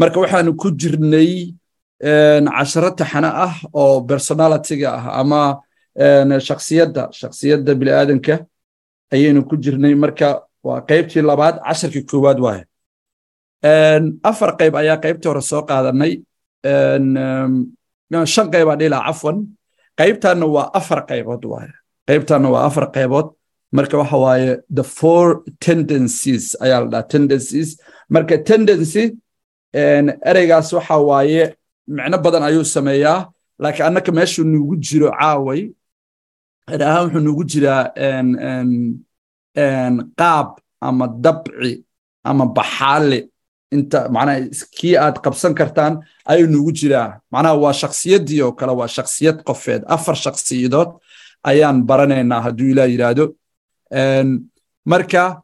marka waxaanu ku jirnay casharo taxane ah oo personalitiga ah ama shaksiyadda shaksiyadda bini'aadanka ayaynu ku jirnay. Marka waa qaybtii labaad casharkii koowaad waaye. Afar qayb ayaa qaybtii hore soo qaadanay. Shan qaybaa dhilaa cafwan. Qaybtanna waa afar qaybood waaye. Qaybtanna waa afar qaybood. Marka waxa waaye the four tendencies ayaa la dhaha tendencies. Marka tendency ereygaas waxa waaye micno badan ayuu sameeyaa laakiin annaka meeshuu nuugu jiro caaway. Ahaan wuxuu nuugu jiraa qaab ama dabci ama baxaale. Inta macnaha kii aad qabsan kartaan ayuu nuugu jiraa. Macnaha waa shaksiyaddii oo kale waa shaksiyad qofeed. Afar shaksiyadood ayaan baranaynaa hadduu ilaa yidhaahdo marka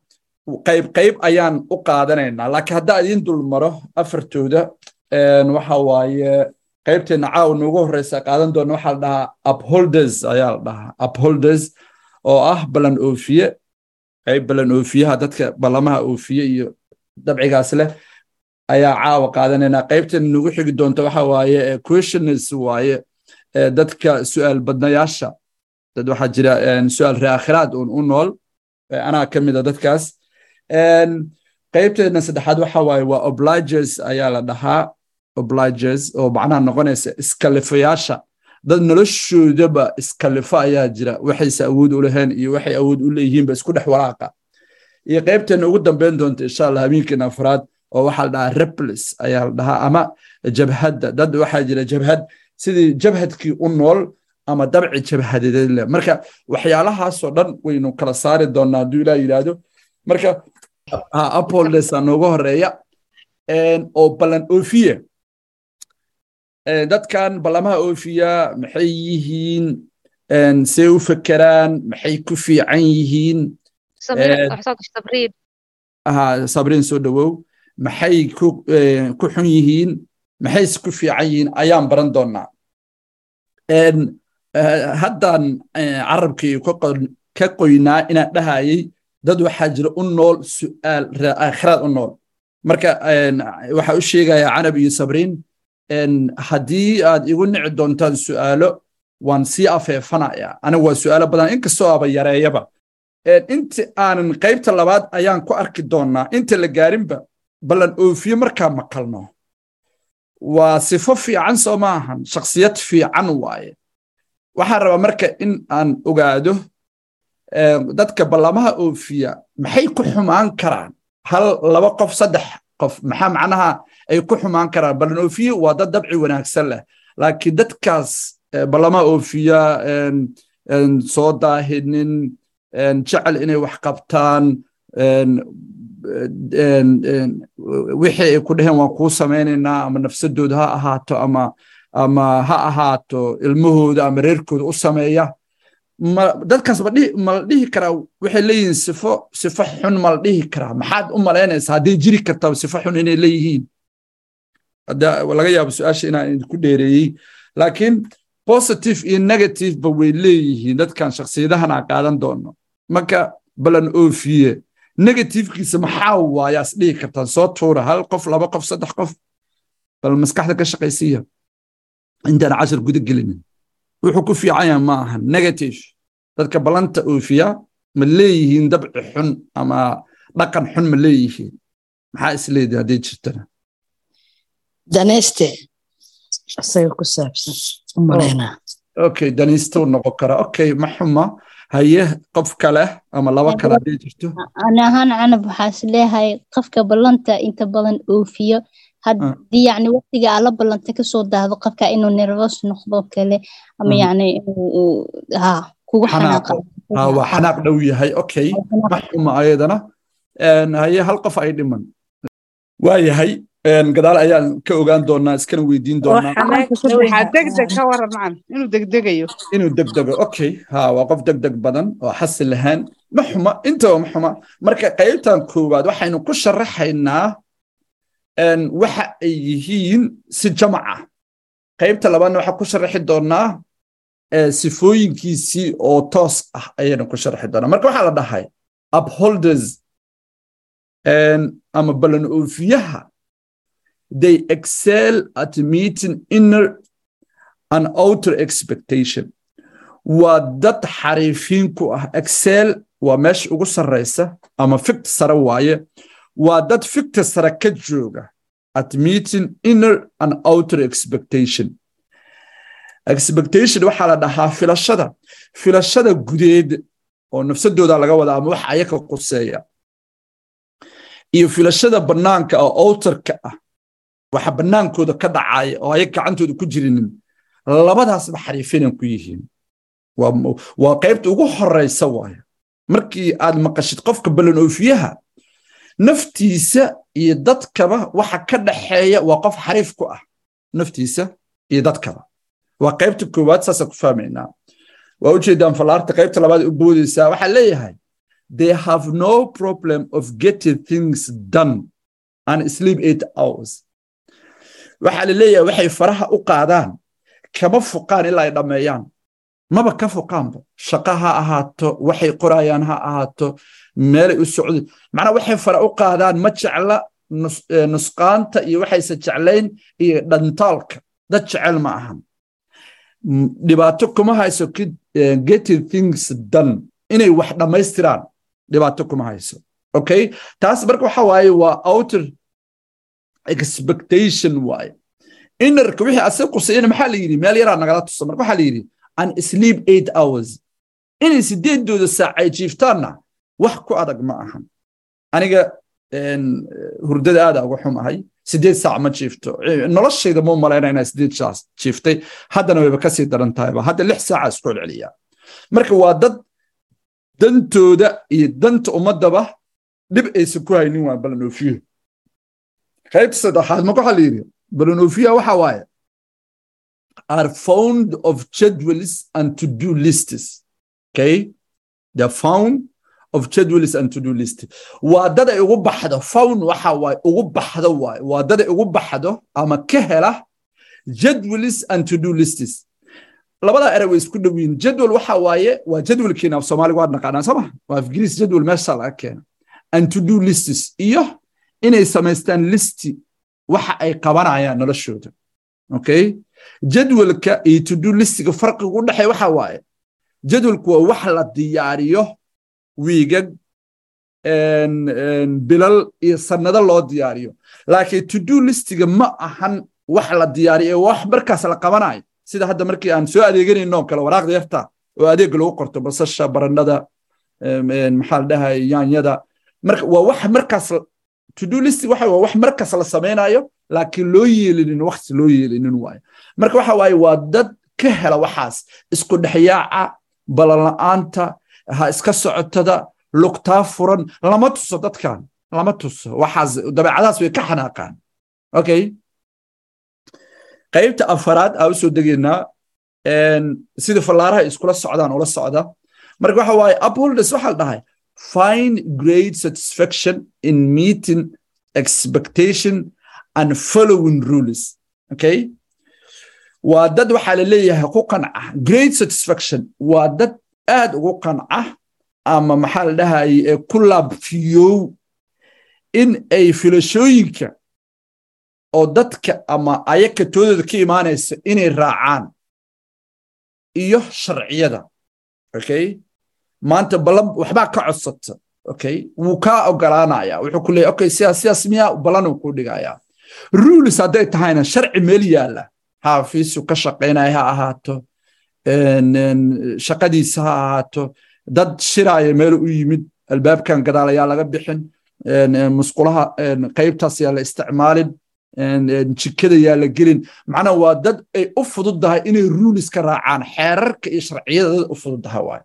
qayb qayb ayaan u qaadanaynaa. Laakiin haddaa idiin dul afartooda waxa waaye qaybteenna caawa noogu horreysa qaadan doona waxaa la dhahaa upholders ayaa la dhahaa. Upholders oo ah ballan oofiye qayb ballan oofiyaha dadka ballamaha oofiye iyo dabcigaas leh ayaa caawa qaadanaynaa. Qaybteenna noogu xigi doonta waxa waaye questioners waaye dadka su'aal badnayaasha dad waxaa jira su'aal reakhiraad uun u nool anaa ka mida dadkaas qaybteedna saddexaad waxa waaye waa obligers ayaa la dhahaa. Obligers oo macnaha noqonaysa iskalifayaasha dad noloshoodaba iskalifo ayaa jira. Waxayse awood u lahayn iyo waxay awood u leeyihiinba isku dhex walaaqa iyo qaybteena ugu dambeyn doonta insha allah habeenkeena afraad oo waxaa la dhahaa replis ayaa la dhahaa ama jabhadda dad waxaa jira jabhad. Sidii jabhadkii u nool ama dabci jabhadeed marka waxyaalahaasoo dhan waynu kala saari doonaa hadduu ilaa yidhaahdo. Marka apolesa nooga horreeya oo ballan oofiye dadkan ballamaha oofiya maxay yihiin see u fekeraan maxay ku fiican yihiin sabriin soo dhowow maxay ku xun yihiin maxayse ku fiican yihiin ayaan baran doonaa haddaan carabkii ka qoynaa inaan dhahayay dad waxaa jira u nool su'aal aakhiraad u nool. Marka waxaa u sheegaya canab iyo sabriin haddii aad igu nici doontaan su'aalo waan sii afeefanaya anigu waa su'aalo badan inkastoo aba yareeyaba. Inta aanan qaybta labaad ayaan ku arki doonnaa. Inta la gaarinba ballan oofiye markaa maqalno waa sifo fiican soo ma ahan shaksiyad fiican waaye. Waxaan rabaa marka in aan ogaado dadka ballamaha oofiya maxay ku xumaan karaan? Hal laba qof saddex qof maxaa macnaha ay ku xumaan karaan? Ballan oofiye waa dad dabci wanaagsan leh. Laakiin dadkaas ballamaha oofiya soo daahinin jecel inay wax qabtaan wixii ay ku dhaheen waan kuu samaynaynaa ama nafsadooda ha ahaato ama ama ha ahaato ilmahooda ama reerkooda u sameeya dadkaas ma la dhihi karaa waxay leeyihiin sifo sifo xun ma la dhihi karaa. Maxaad u malaynaysaa hadday jiri kartaa sifo xun inay leeyihiin laga yaabo su'aasha inaan idinku dheereeyey. Laakiin positive iyo negative ba way leeyihiin dadkan shaksiyadahan qaadan doono. Marka balan oofiye negativekiisa maxaa waayaas dhihi kartaan soo tuura hal qof laba qof saddex qof. Bal maskaxda ka shaqaysiya intaan cashar guda gelinin wuxuu ku fiican yahay ma aha negative. Dadka ballanta oofiya ma leeyihiin dabci xun ama dhaqan xun ma leeyihiin. Maxaa isleedahay hadday jirtana? Danayste isaga ku saabsan. U malaynaa okay daniistuu noqon kara. Okay ma xuma. Haye qof kale ama laba kale hadday jirto. Ani ahaan canab waxaa is leeyahay qofka ballanta inta badan oofiyo haddii yacni waqtiga aala ballanta ka soo daahdo qofka inuu nervous noqdo kale ama yacni inuu ha kugu xanaaqa waa xanaaq. dhow yahay. Okay ma xuma ayadana. Haye hal qof ay dhiman. Waa yahay. Gadaal ayaan ka ogaan doonaa iskana weydiin doonaa. waxaa degdeg ka waran macan inuu degdegayo. Inuu degdego. Okay ha waa qof degdeg badan oo xasil lahaan. Ma xuma. Intaba ma xuma. Marka qaybtan koowaad waxaynu ku sharaxaynaa waxa ay yihiin si jamaca. Qaybta labaadna waxaa ku sharaxi doonaa sifooyinkiisii oo toos ah ayaynu ku sharaxi doonaa marka waxaa la dhahay upholders ama ballan oofiyaha they excel at meeting inner and outer expectation. Waa dad xariifiin ku ah. Excel waa meesha ugu sarraysa ama fikta sare waaye waa dad fikta sare ka jooga at meeting inner and outer expectation. Expectation waxaa la dhahaa filashada. Filashada gudeed oo nafsadooda laga wada ama wax ayaka quseeya. Iyo filashada bannaanka oo outerka ah. Waxa bannaankooda ka dhacaya oo ayaga gacantooda ku jirinin. Labadaasba xariifinan ku yihiin. Waa qaybta ugu horeysa waayo. Markii aad maqashid qofka ballan oofiyaha naftiisa iyo dadkaba waxa ka dhaxeeya waa qof xariif ku ah. Naftiisa iyo dadkaba. Waa qaybta koowaad saasaan ku fahmaynaa waa ujeedaan fallaarta qaybta labaad u boodaysaa waxaa leeyahay they have no problem of getting things done and sleep eight hours. Waxaa la waxay faraha u qaadaan kama fuqaan ilaa ay dhammeeyaan. Maba ka fuqaanba. Shaqo ha ahaato waxay qorayaan ha ahaato meelay u socdeen macnaa waxay fara u qaadaan ma jecla nusqaanta iyo waxayse jeclayn iyo dhantaalka. Dad jecel ma ahan. Dhibaato kuma hayso getting things done. Inay wax dhammaystiraan dhibaato kuma hayso. Okay taas marka waxa waaye waa outer expectation waaye. Innerka wixii asig qusayana maxaa la yidhi? Meel yaraa nagala tusa marka waxaa la yidhi an sleep eight hours. Inay sideedooda saac jiiftaanna wax ku adag ma ahan. Aniga hurdada aada uga xum ahay. Sideed saac ma jiifto. Noloshayda ma malayna inaa sideed saac jiiftay. Haddana wayba ka sii daran tahayba hadda lix saaca isku celceliyaa marka waa dad dantooda iyo danta ummadaba dhib aysan ku haynin waa balanoofiyo qaybta saddexaad la yidhi balanoofiya waxa waaye. Are found of jadwals and to do lists okay they're found of jadwals and to do list. Waa dad ay ugu baxdo found waxa waaye ugu baxdo waaye waa dad ay ugu baxdo ama ka hela jadwals and to do lists. Labada erey way isku dhow yihiin. Waxa waaye waa jadwalkiina af soomaaliga waad naqaanaa sooma waa afgiriis jadwal meesha laga keena and to do lists iyo inay samaystaan listi waxa ay qabanayaan noloshooda. Okay? Jadwalka iyo to do listiga farqiga u dhexeeya waxa waaye jadwalku waa wax la diyaariyo wiigag bilal iyo sannado loo diyaariyo. Laakiin to do listiga ma ahan wax la diyaariyo wax markaas la qabanayo. Sida hadda markii aan soo adeeganayno kale waraaqda yarta oo adeega lagu qorto basasha barandhada maxaa yaanyada. Waa wax markaas to do list waxa waa wax markaas la samaynayo laakiin loo yeelinin waqti loo yeelinin waayo. Marka waxa waaye waa dad ka hela waxaas. Isku dhexyaaca balanla'aanta ha iska socotada lugtaa furan lama tuso dadkan lama tuso. Waxaas dabeecadaas way ka xanaaqaan. Okay qaybta afaraad aa u soo degaynaa sida fallaaraha iskula socdaan ula socda. Marka waxa waaye upholders waxaa la dhahay find great satisfaction in meeting expectation and following rules. Okay waa dad waxaa la leeyahay ku qanca great satisfaction. Waa dad aad ugu qanca ama maxaa la dhahaye ku laabfiyow in ay filashooyinka oo dadka ama ayaka toodooda ka imaanaysa inay raacaan iyo sharciyada okay? Maanta ballan waxbaa ka codsata okay? Wuu kaa ogolaanaya wuxuu ku leeyahy okay sidaas sidaas miyaa ballan uu ku dhigayaa. Rules hadday tahayna sharci meel yaalla. Xaafiisu ka shaqaynaya ha ahaato shaqadiisa ha ahaato dad shiraaya meel u yimid. Albaabkan gadaal ayaa laga bixin. Musqulaha qaybtaas ayaa la isticmaalin. Jikada yaa la gelin. Macnaa waa dad ay u fududdahay inay rules ka raacaan. Xeerarka iyo sharciyada dad u fududdahay waay.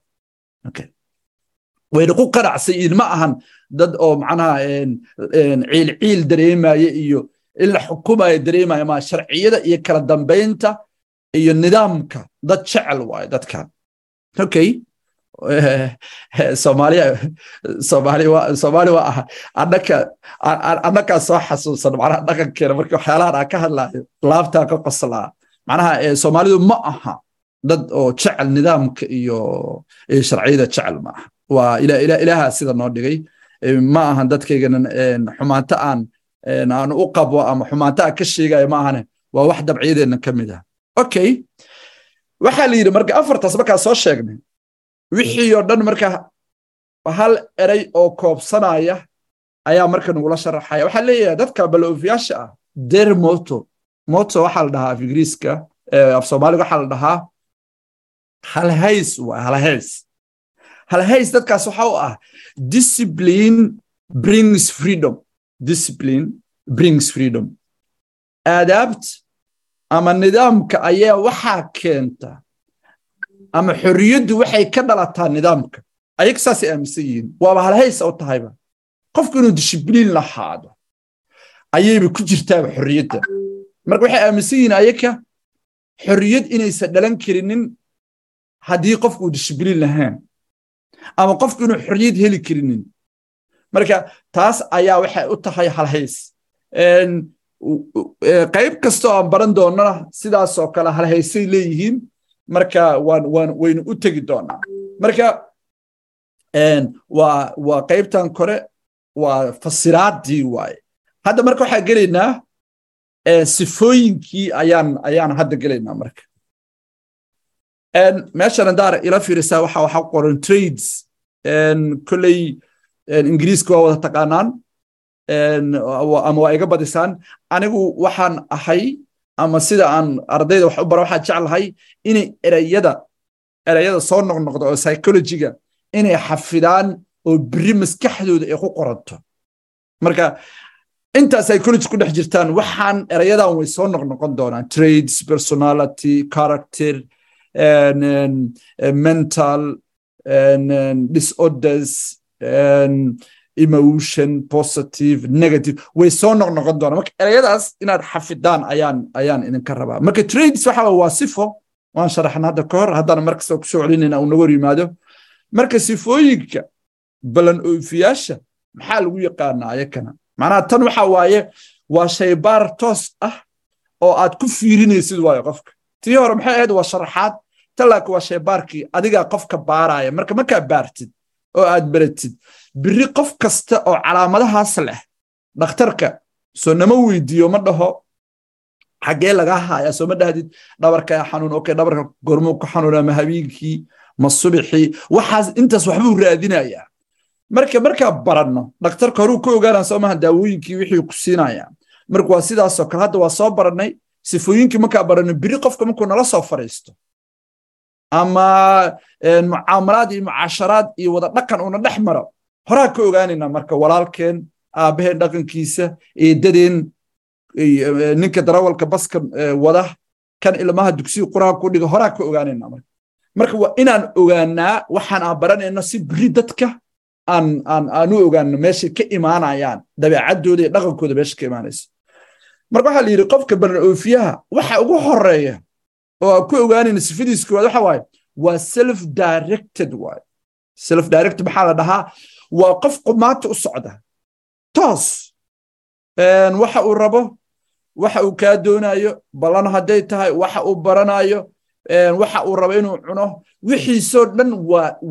Wayna ku qanacsayiin ma ahan dad oo macnaha ciil ciil dareemaya iyo in la xukumaya dareemaya. Ma sharciyada iyo kala dambaynta iyo nidaamka dad jecel waayo dadkan okay. Soomaaliya soomaaliya waa aha. Annaka annakaa soo xasuusan macnaha dhaqankeena markii waxyaalahan aan ka hadlaayo laabtaa ka qoslaa. Macnaha soomaalidu ma aha dad oo jecel nidaamka iyo sharciyada jecel ma aha. Waa ilaaha sida noo dhigay. Ma ahan dadkaygana xumaanto aan aan u qabo ama xumaantaa ka sheegayo ma ahane. Waa wax dabciyadeenna ka mid ah okay waxaa la yidhi marka afartaas markaa soo sheegnay wixii oo dhan marka hal eray oo koobsanaya ayaa marka nagula sharaxaya waxaa leeyahay dadka baloofiyaasha ah der moto. Moto waxaa la dhahaa af ingiriiska af soomaaliga waxaa la dhahaa halhays waa halhays halhays dadkaas waxa u ah discipline brings freedom. Discipline brings freedom. Aadaabt ama nidaamka ayaa waxaa keenta. Ama xorriyaddu waxay ka dhalataa nidaamka. Ayaga saasay aaminsan yihiin. Waaba halhays u tahayba qofku inuu dishibliin lahaado ayayba ku jirtaaba xorriyadda. Marka waxay aaminsan yihiin ayaga xorriyad inaysan dhalan karinin haddii qofku uu dishibliin lahayn. Ama qofku inuu xorriyad heli karinin. Marka taas ayaa waxay u tahay halhays qayb kasta oo aan baran doonana sidaasoo kale halhaysay leeyihiin marka waynu u tegi doonaa. Marka waa qaybtan kore waa fasiraadii waaye. Hadda marka waxaa gelaynaa sifooyinkii ayaan hadda gelaynaa marka. Meeshan haddaa ila fiirisaa waxa waxa qoran trades. Kolley ingiriiska waa wada taqaanaan ama waa iga badisaan. Anigu waxaan ahay ama sida aan ardayda wax u bara waxaan jeclahay inay ereyada ereyada soo noqnoqda oo psychologiga inay xafidaan oo biri maskaxdooda ay ku qoranto marka intaa psychology ku dhex jirtaan waxaan erayadan way soo noqnoqon doonaan. Trades personality character mental disorders emotion positive negative. Way soo noqnoqon doonaan marka ereyadaas inaad xafidaan ayaan ayaan idinka rabaa. Marka trades waxa waa sifo waan sharaxna hadda ka hor. Haddana markasta ku soo celinayna uu hor yimaado. Marka sifooyinka balan oofiyaasha maxaa lagu yaqaanaa ayakana macnaha tan waxa waaye waa shaybaar toos ah oo aad ku fiirinaysid waayo qofka. Tii hore maxay ahayd? Waa sharaxaad. Talaaka waa shaybaarkii adigaa qofka baaraya marka markaa baartid oo aad baratid biri qof kasta oo calaamadahaas leh dhakhtarka soo nama weydiiyo ma dhaho xaggee lagaa haayaa soo ma dhahdid dhabarkaa xanuun okay dhabarka gormuu ka xanuuna ma habeenkii ma subixii waxaas intaas waxbuu raadinayaa. Marka markaa baranno dhakhtarka horuu ka ogaanaa soo maha daawooyinkii wixii ku siinaya. Marka waa sidaasoo kale hadda waa soo barannay sifooyinkii markaa baranno biri qofka markuu nala soo fariisto ama mucaamalaad iyo mucaasharaad iyo wada dhaqan uuna dhex maro horaa ka ogaanaynaa marka walaalkeen aabbaheen dhaqankiisa eedadeen ninka darawalka baska wada kan ilmaha dugsiga quraha ku dhiga horaa ka ogaanaynaa marka. Marka waa inaan ogaanaa waxaan aan baranayno si biri dadka aan aan aan u ogaano meeshay ka imaanayaan dabeecaddooda iyo dhaqankooda meesha ka imaanaysa marka waxaa la yidhi qofka baran oofiyaha waxa ugu horreeya oo aan ku ogaanayna sifadiisa koowaad waxa waaye waa self directed waaye self directed maxaa la dhahaa waa qof qumaanta u socda. Toos. Waxa uu rabo waxa uu kaa doonayo ballan hadday tahay waxa uu baranayo waxa uu rabo inuu cuno wixiisoo dhan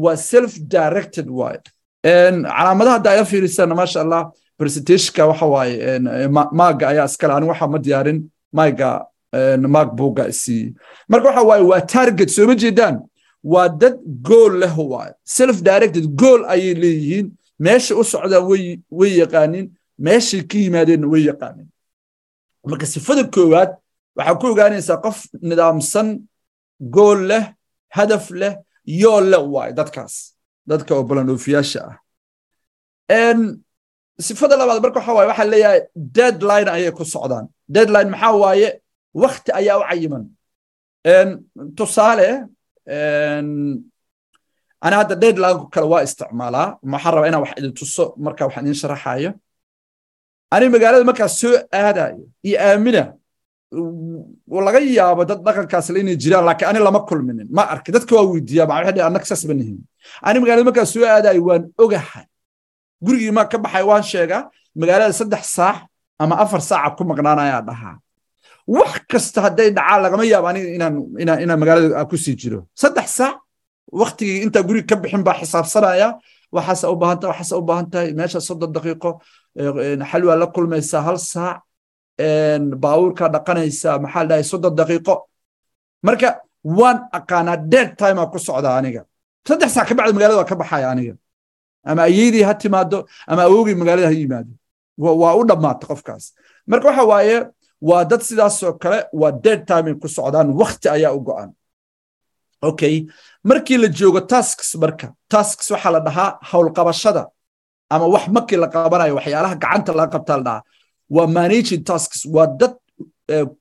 waa self directed waaye calaamadaha hadda aya fiirisana maasha allah presentationka waxa waaye maaga ayaa iskale anigu waxa ma diyaarin maaga maag buuga isiiyey. Marka waxa waaye waa target sooma jeedaan waa dad gool leh waaye self directed gool ayay leeyihiin. Meesha u socdaan way yaqaanin meeshay ka yimaadeenna way yaqaanin marka sifada koowaad waxaa ku ogaanaysaa qof nidaamsan gool leh hadaf leh yoo leh waaye dadkaas. Dadka oo balandhoofiyaasha ah. Sifada labaad marka waxa waaye waxaa leeyahay deadline ayay ku socdaan. Deadline maxaa waaye? Wakti ayaa u cayiman. Tusaale ana hadda deadline kale waa isticmaalaa. Waxaan rabaa inaan wax idin tuso marka waxaan idin sharaxayo. Ani magaalada markaas soo aadayo iyo aamina laga yaabo dad dhaqankaas le inay jiraan laakiin ani lama kulminin. Ma arki dadka waa weydiiyaa ma waxay annaga saas ma nihin ani magaalada markaas soo aadayo waan ogahay. Gurigii maa ka baxay waan sheegaa magaalada saddex saac ama afar saaca ku maqnaanayaa dhahaa wax kasta hadday dhacaan lagama yaabo aniga inaan magaalada ku sii jiro. Saddex saac waktigii intaa guriga ka bixin baa xisaabsanaya. Waxaase u baahan tahay waxaase u baahan meesha soddon daqiiqo xalwaa la kulmaysaa hal saac baabuurkaa dhaqanaysaa maxaa la soddon daqiiqo. Marka waan aqaanaa dead time aa ku socdaa aniga. Saddex saac ka bacda magaalada waa ka baxaya aniga. Ama ayeydii ha timaado ama awogii magaalada ha yimaado. Waa u dhammaata qofkaas. Marka waxa waaye waa dad sidaasoo kale waa dead time ay ku socdaan wakti ayaa u go'an okay markii la joogo tasks marka tasks waxaa la dhahaa howlqabashada ama wax markii la qabanayo waxyaalaha gacanta laga qabtaa la dhahaa. Waa managing tasks waa dad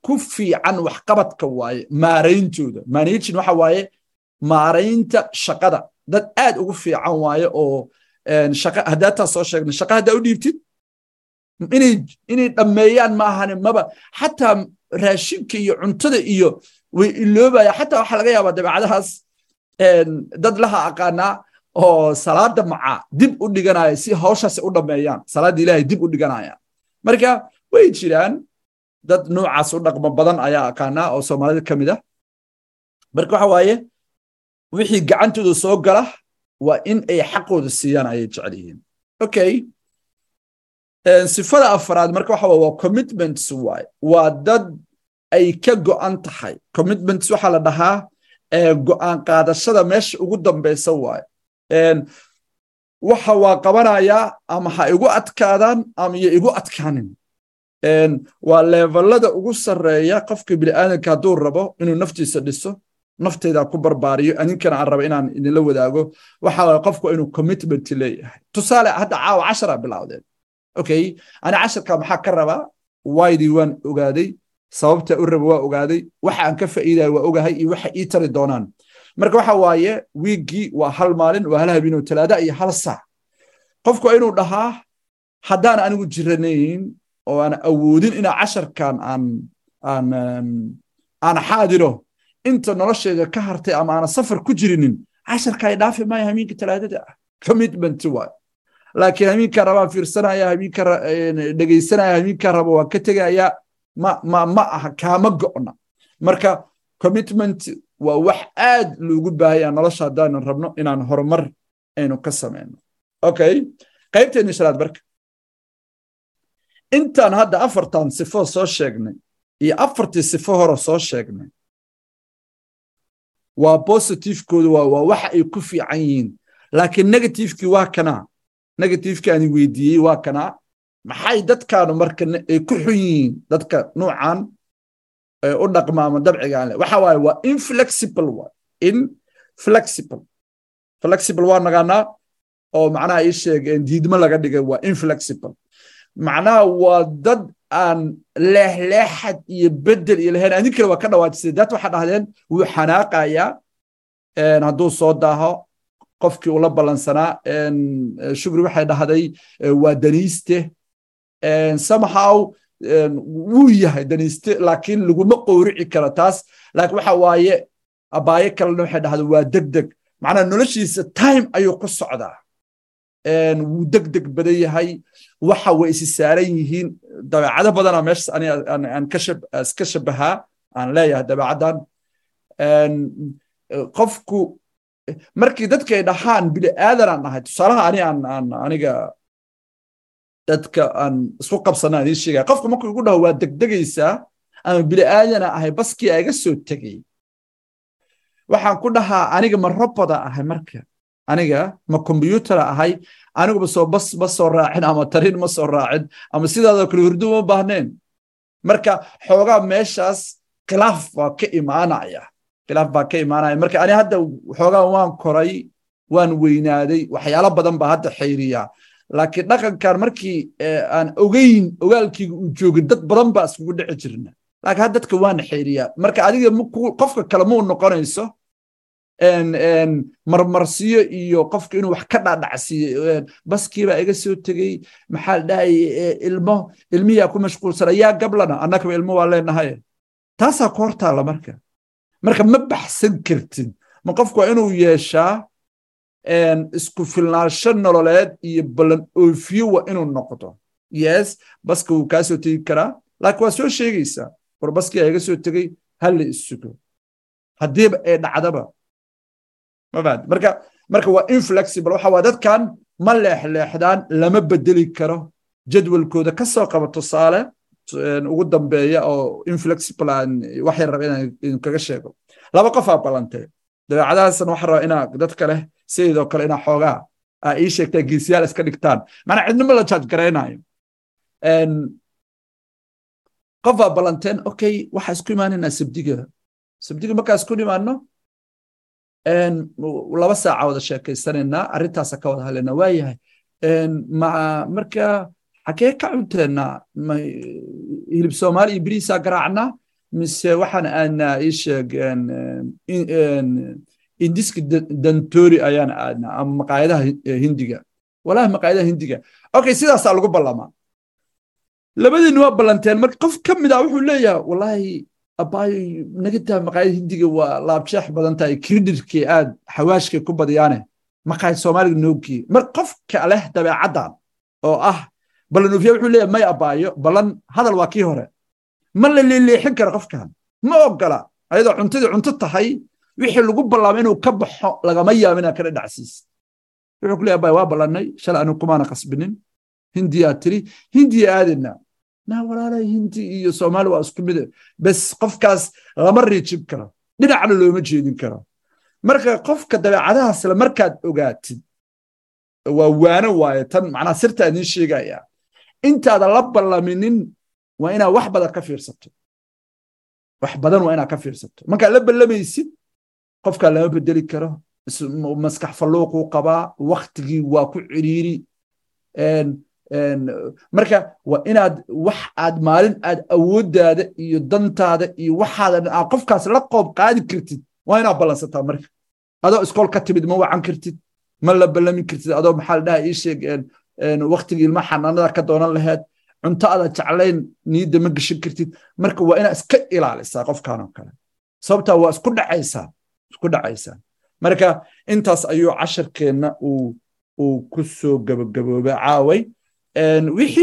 ku fiican waxqabadka waaye maarayntooda managing waxa waaye maaraynta shaqada. Dad aad ugu fiican waaye oo shaqa haddaataa soo sheegnay shaqa haddaa u dhiibtid inay dhammeeyaan ma ahane maba. Xataa raashinka iyo cuntada iyo way iloobaya. Xataa waxaa laga yaabaa dabeecadahaas dad laha aqaanaa oo salaada maca dib u dhiganaya si hawshaas u dhammeeyaan. Salaada ilaahay dib u dhiganaya. Marka way jiraan. Dad noocaas u dhaqmo badan ayaa aqaanaa oo soomaalida ka ah. Marka waxa waaye wixii gacantooda soo gala waa in ay xaqooda siiyaan ayay jecel yihiin. Okay sifada afraad marka waxa waa commitments waay. Waa dad ay ka go'an tahay. Commitments waxaa la dhahaa go'aan qaadashada meesha ugu dambeysa waay. Waxa waa qabanayaa ama ha igu adkaadaan ama igu adkaanin. Waa levelada ugu sarreeya qofka bini'aadanka hadduu rabo inuu naftiisa dhiso nafteyda ku barbaariyo aninkana aan raba inaan idinla wadaago. Waxa qofku inuu commitment leeyahay. Tusaale hadda caawa cashara bilowdeen okay. Ani casharka maxaa ka rabaa waydii waan ogaaday sababta u raba waa ogaaday waxa aan ka faa'iidaya waa ogahay iyo waxa ii tari doonaan. Marka waxa waaye wiiggii waa hal maalin waa hal habeenoo talaada iyo hal saac. Qofku inuu dhahaa haddaan anigu jiranayn oo aan awoodin inaa casharkan aan aan xaadiro inta nolosheeda ka hartay ama aana safar ku jirinin casharka ay dhaafi maayo hamiinka talaadada ah. Commitment waay laakiin hamiinka rabaan fiirsanaya hamiinka dhegaysanaya hamiinka rabo waan ka tegaya ma ma aha kaama go'na. Marka commitment waa wax aad loogu baahaya nolosha haddaanan rabno inaan horumar aynu ka samayno okay qaybteeni shanaad marka intaan hadda afartan sifo soo sheegnay iyo afartii sifo hore soo sheegnay waa positivekooda waa waa waxa ay ku fiican yihiin. Laakiin negativekii waa kanaa negativekii aan weydiiyey waa kanaa maxay dadkaanu marka ay ku xun yihiin dadka nuucan u dhaqma ama dabcigaan leh waxa waaye waa inflexible waa inflexible. Flexible waa nagaanaa oo macnaha ii sheegeen diidmo laga dhigay waa inflexible. Macnaha waa dad aan leexleexad iyo bedel iyo lahayn. Adin kale waa ka dhawaajisay. Daat waxaa dhahdeen wuu xanaaqayaa hadduu soo daaho qofkii ula ballansanaa shugri waxay dhahday waa daniiste. Somehow wuu yahay daniiste laakiin laguma qowrici karo taas. Laakiin waxa waaye abaayo kalena waxay dhahday waa deg deg macnaha noloshiisa time ayuu ku socdaa. Wuu deg deg badan yahay. Waxa way isi saaran yihiin. Dabeecado badana meeshaas aan ka shabahaa aan leeyahay dabeecaddan. Qofku markii dadkay dhahaan bini aadan aan nahay tusaalaha ani aan aan aniga dadka aan isku qabsanaa idiin sheegaya qofku markuu igu dhaho waa degdegaysaa ama bini aadana ahay baskii iga soo tegey waxaan ku dhahaa aniga ma roboda ahay marka. Aniga ma kombyutara ahay aniguba soo bas ma soo raacin ama tarin ma soo raacin ama sidaadoo kale hurdu ma baahneen marka xoogaa meeshaas khilaaf baa ka imaanaya khilaaf baa ka imaanaya. Marka ani hadda xoogaa waan koray waan weynaaday waxyaalo badan baa hadda xayriya laakiin dhaqankan markii aan ogeyn ogaalkiiga uu joogin dad badan baa iskugu dhici jirna laakiin hadda dadka waana xayriyaa. Marka adiga qofka kale muu noqonayso marmarsiyo iyo qofka inuu wax ka dhadhacsiiyo baskiibaa iga soo tegey maxaa dhahay ilmo ilmiyaa ku mashquulsan gablana annagaba ilmo waa leenahay. Taasaa ku hortaalla marka marka ma baxsan kartid ma qofku waa inuu yeeshaa isku filnaansho nololeed iyo ballan oofiyo waa inuu noqdo. Yes baska wuu kaa soo tegi karaa laakiin waa soo sheegaysaa war baskiyaa iga soo tegey halla isugo haddiiba ee dhacdaba. Mafahad marka marka waa inflexible waxa waa dadkan ma leexleexdaan lama bedeli karo. Jadwalkooda ka soo qaba tusaale ugu dambeeya oo inflexible aan waxay raba inaan kaga sheego. Laba qof aa ballantay dabeecadahaasna waxaa rabaa inaa dadka leh sidoo kale inaa xoogaa. Aa ii sheegtaa geesiyaal iska dhigtaan. Macnaa cidnimo la jaaj garaynayo qof aa okay waxaa isku imaanaynaa sabdiga sabdiga markaa isku nimaano laba saaca wada sheekaysanaynaa arrintaasa ka wada hadlaynaa waayahay marka xagee ka cunteenaa hilib soomaali iyo biriisaa garaacnaa mise waxaan aadnaa ii sheeg indiski dantori ayaan aadnaa ama maqaayadaha hindiga. Walahi maqaayadaha hindiga. Okay sidaasaa lagu ballamaa. Labadiinna waa ballanteen. Marka qof ka mid ah wuxuu leeyahay wallahi abaayo nagataa maqaayada hindiga waa laabjeex badan tahay kredhitkii aad xawaashkay ku badiyaane maqaayad soomaaliga noogii. Mar qofka leh dabeecaddan oo ah ballanuufiya wuxuu leeyahay may abaayo ballan hadal waa kii hore. Ma la leeleexin karo qofkan. Ma ogola ayadoo cuntadii cunto tahay wixii lagu ballaamay inuu ka baxo lagama yaabo inaa kala dhacsiis. Wuxuu ku leeyahay abaayo waa ballannay. Shalay anigu kumaana qasbinin. Hindiyaa tiri. Hindiya aadayna naa walaalay hindi iyo soomaali waa isku mid bes qofkaas lama riijin karo. Dhinacna looma jeedin karo. Marka qofka dabeecadahaasle markaad ogaatid waa waano waaye. Tan macnaa sirtaa idiin sheegaya intaadan la ballaminin waa inaad wax badan ka fiirsato. Wax badan waa inaad ka fiirsato. Markaad la ballamaysid qofkaa lama bedeli karo. Maskax falluuquu qabaa waktigii waa ku ciriiri. Marka waa inaad wax aad maalin aad awooddaada iyo dantaada iyo waxaadan aad qofkaas la qoob qaadi kartid waa inaad ballansataa marka adoo iskool ka timid ma wacan kartid ma la ballamin kartid adoo maxaa la dhaha ii sheeg waktigii ilma xanaanada ka doonan laheed cunto aada jeclayn niyadda ma geshan kartid. Marka waa inaad iska ilaalisaa qofkan oo kale. Sababtaa waa isku dhacaysaa isku dhacaysaa. Marka intaas ayuu casharkeenna uu uu ku soo gabagaboobay caaway wixii